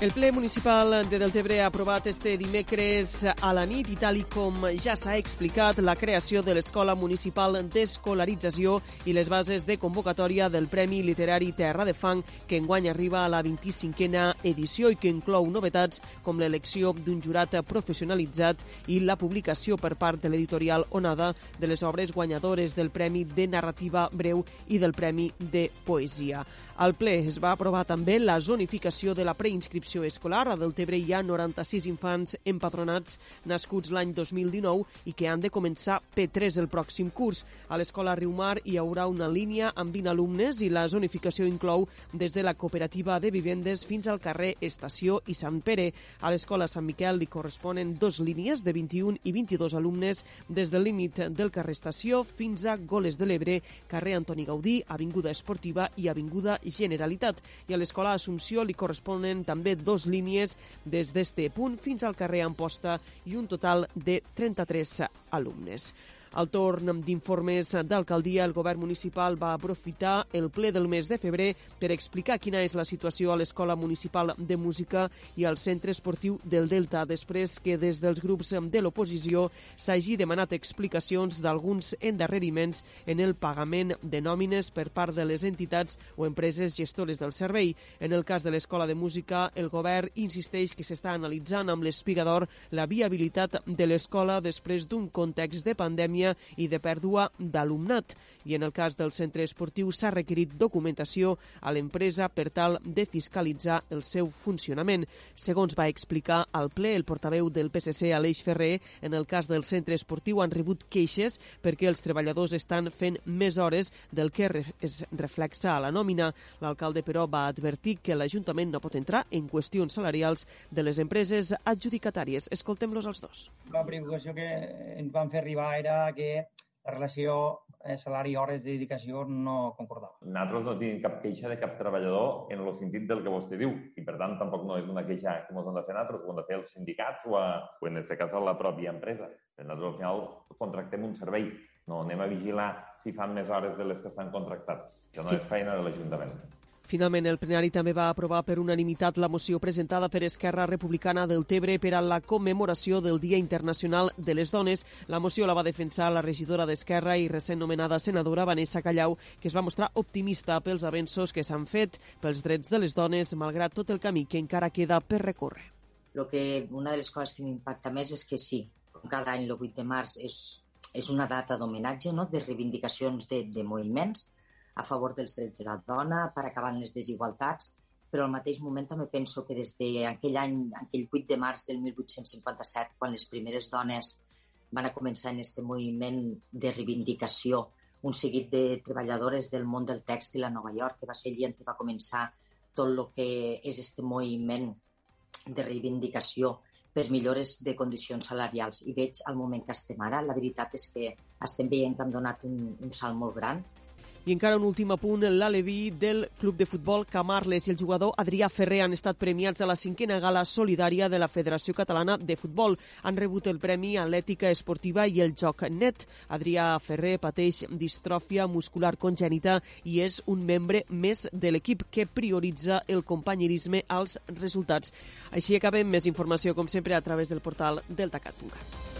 El ple municipal de Deltebre ha aprovat este dimecres a la nit i tal com ja s'ha explicat la creació de l'Escola Municipal d'Escolarització i les bases de convocatòria del Premi Literari Terra de Fang que enguany arriba a la 25a edició i que inclou novetats com l'elecció d'un jurat professionalitzat i la publicació per part de l'editorial Onada de les obres guanyadores del Premi de Narrativa Breu i del Premi de Poesia. Al ple es va aprovar també la zonificació de la preinscripció escolar. A Deltebre hi ha 96 infants empadronats nascuts l'any 2019 i que han de començar P3 el pròxim curs. A l'escola Riumar hi haurà una línia amb 20 alumnes i la zonificació inclou des de la cooperativa de vivendes fins al carrer Estació i Sant Pere. A l'escola Sant Miquel li corresponen dos línies de 21 i 22 alumnes des del límit del carrer Estació fins a Goles de l'Ebre, carrer Antoni Gaudí, Avinguda Esportiva i Avinguda Generalitat. I a l'Escola Assumpció li corresponen també dos línies des d'este punt fins al carrer Amposta i un total de 33 alumnes. Al torn d'informes d'alcaldia, el govern municipal va aprofitar el ple del mes de febrer per explicar quina és la situació a l'Escola Municipal de Música i al Centre Esportiu del Delta, després que des dels grups de l'oposició s'hagi demanat explicacions d'alguns endarreriments en el pagament de nòmines per part de les entitats o empreses gestores del servei. En el cas de l'Escola de Música, el govern insisteix que s'està analitzant amb l'espigador la viabilitat de l'escola després d'un context de pandèmia pandèmia i de pèrdua d'alumnat. I en el cas del centre esportiu s'ha requerit documentació a l'empresa per tal de fiscalitzar el seu funcionament. Segons va explicar al ple el portaveu del PSC, Aleix Ferrer, en el cas del centre esportiu han rebut queixes perquè els treballadors estan fent més hores del que es reflexa a la nòmina. L'alcalde, però, va advertir que l'Ajuntament no pot entrar en qüestions salarials de les empreses adjudicatàries. Escoltem-los els dos. La preocupació que ens van fer arribar era que la relació eh, salari hores de dedicació no concordava. Nosaltres no tenim cap queixa de cap treballador en el sentit del que vostè diu i, per tant, tampoc no és una queixa que ens hem de fer nosaltres, ho hem de fer els sindicats o, a, o en aquest cas, a la pròpia empresa. Nosaltres, al final, contractem un servei. No anem a vigilar si fan més hores de les que estan contractats. Això no és feina de l'Ajuntament. Finalment, el plenari també va aprovar per unanimitat la moció presentada per Esquerra Republicana del Tebre per a la commemoració del Dia Internacional de les Dones. La moció la va defensar la regidora d'Esquerra i recent nomenada senadora Vanessa Callau, que es va mostrar optimista pels avenços que s'han fet pels drets de les dones, malgrat tot el camí que encara queda per recórrer. Lo que, una de les coses que m'impacta més és que sí, cada any el 8 de març és, és una data d'homenatge, no? de reivindicacions de, de moviments, a favor dels drets de la dona, per acabar amb les desigualtats, però al mateix moment també penso que des d'aquell any, aquell 8 de març del 1857, quan les primeres dones van a començar en aquest moviment de reivindicació, un seguit de treballadores del món del tèxtil a Nova York, que va ser allà on va començar tot el que és aquest moviment de reivindicació per millores de condicions salarials. I veig al moment que estem ara, la veritat és que estem veient que hem donat un, un salt molt gran i encara un últim apunt, l'Aleví del Club de Futbol Camarles i el jugador Adrià Ferrer han estat premiats a la cinquena gala solidària de la Federació Catalana de Futbol. Han rebut el Premi a l'Ètica Esportiva i el Joc Net. Adrià Ferrer pateix distròfia muscular congènita i és un membre més de l'equip que prioritza el companyerisme als resultats. Així acabem més informació, com sempre, a través del portal deltacat.cat.